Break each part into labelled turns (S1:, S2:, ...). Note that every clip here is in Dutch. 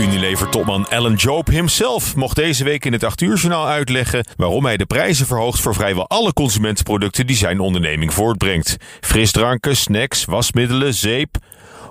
S1: Unilever-topman Alan Job himself mocht deze week in het 8 uur journaal uitleggen waarom hij de prijzen verhoogt voor vrijwel alle consumentenproducten die zijn onderneming voortbrengt. Frisdranken, snacks, wasmiddelen, zeep.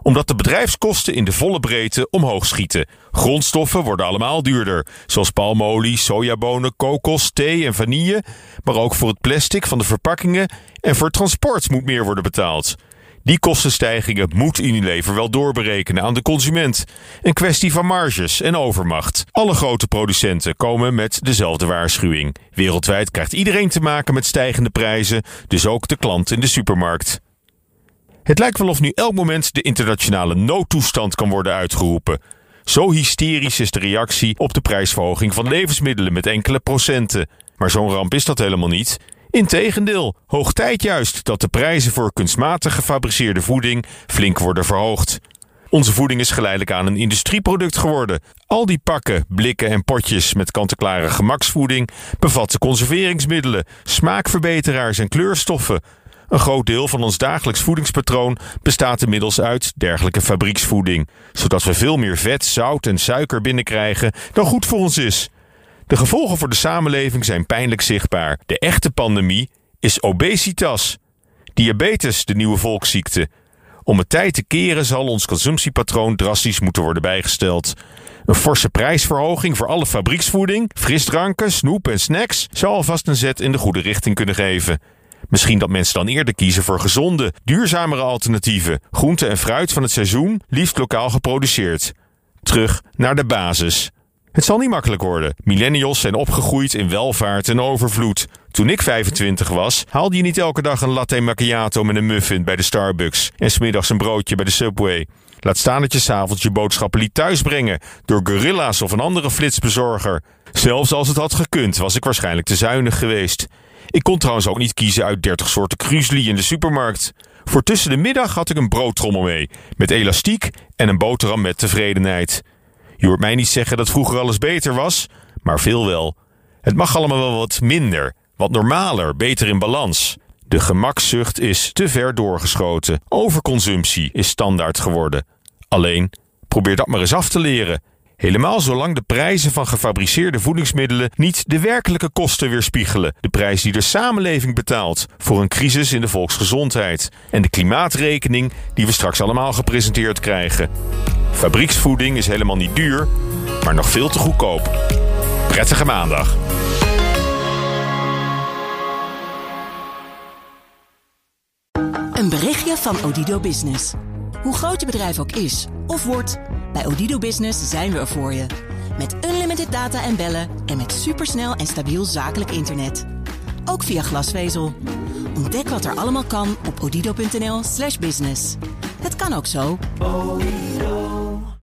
S1: Omdat de bedrijfskosten in de volle breedte omhoog schieten. Grondstoffen worden allemaal duurder, zoals palmolie, sojabonen, kokos, thee en vanille. Maar ook voor het plastic van de verpakkingen en voor transport moet meer worden betaald. Die kostenstijgingen moet Unilever wel doorberekenen aan de consument. Een kwestie van marges en overmacht. Alle grote producenten komen met dezelfde waarschuwing. Wereldwijd krijgt iedereen te maken met stijgende prijzen, dus ook de klant in de supermarkt. Het lijkt wel of nu elk moment de internationale noodtoestand kan worden uitgeroepen. Zo hysterisch is de reactie op de prijsverhoging van levensmiddelen met enkele procenten. Maar zo'n ramp is dat helemaal niet. Integendeel, hoog tijd juist dat de prijzen voor kunstmatig gefabriceerde voeding flink worden verhoogd. Onze voeding is geleidelijk aan een industrieproduct geworden. Al die pakken, blikken en potjes met kant-en-klare gemaksvoeding bevatten conserveringsmiddelen, smaakverbeteraars en kleurstoffen. Een groot deel van ons dagelijks voedingspatroon bestaat inmiddels uit dergelijke fabrieksvoeding, zodat we veel meer vet, zout en suiker binnenkrijgen dan goed voor ons is. De gevolgen voor de samenleving zijn pijnlijk zichtbaar. De echte pandemie is obesitas. Diabetes, de nieuwe volksziekte. Om het tijd te keren zal ons consumptiepatroon drastisch moeten worden bijgesteld. Een forse prijsverhoging voor alle fabrieksvoeding, frisdranken, snoep en snacks zou alvast een zet in de goede richting kunnen geven. Misschien dat mensen dan eerder kiezen voor gezonde, duurzamere alternatieven, groente en fruit van het seizoen, liefst lokaal geproduceerd. Terug naar de basis. Het zal niet makkelijk worden. Millennials zijn opgegroeid in welvaart en overvloed. Toen ik 25 was, haalde je niet elke dag een latte macchiato met een muffin bij de Starbucks en smiddags een broodje bij de Subway. Laat staan dat je s'avonds je boodschappen liet thuisbrengen door gorilla's of een andere flitsbezorger. Zelfs als het had gekund, was ik waarschijnlijk te zuinig geweest. Ik kon trouwens ook niet kiezen uit 30 soorten krusli in de supermarkt. Voor tussen de middag had ik een broodtrommel mee, met elastiek en een boterham met tevredenheid. Je hoort mij niet zeggen dat vroeger alles beter was, maar veel wel. Het mag allemaal wel wat minder, wat normaler, beter in balans. De gemakzucht is te ver doorgeschoten. Overconsumptie is standaard geworden. Alleen, probeer dat maar eens af te leren. Helemaal zolang de prijzen van gefabriceerde voedingsmiddelen niet de werkelijke kosten weerspiegelen. De prijs die de samenleving betaalt voor een crisis in de volksgezondheid. En de klimaatrekening die we straks allemaal gepresenteerd krijgen. Fabrieksvoeding is helemaal niet duur, maar nog veel te goedkoop. Prettige maandag.
S2: Een berichtje van Odido Business. Hoe groot je bedrijf ook is of wordt, bij Odido Business zijn we er voor je. Met unlimited data en bellen en met supersnel en stabiel zakelijk internet. Ook via glasvezel. Ontdek wat er allemaal kan op odido.nl/slash business. Het kan ook zo.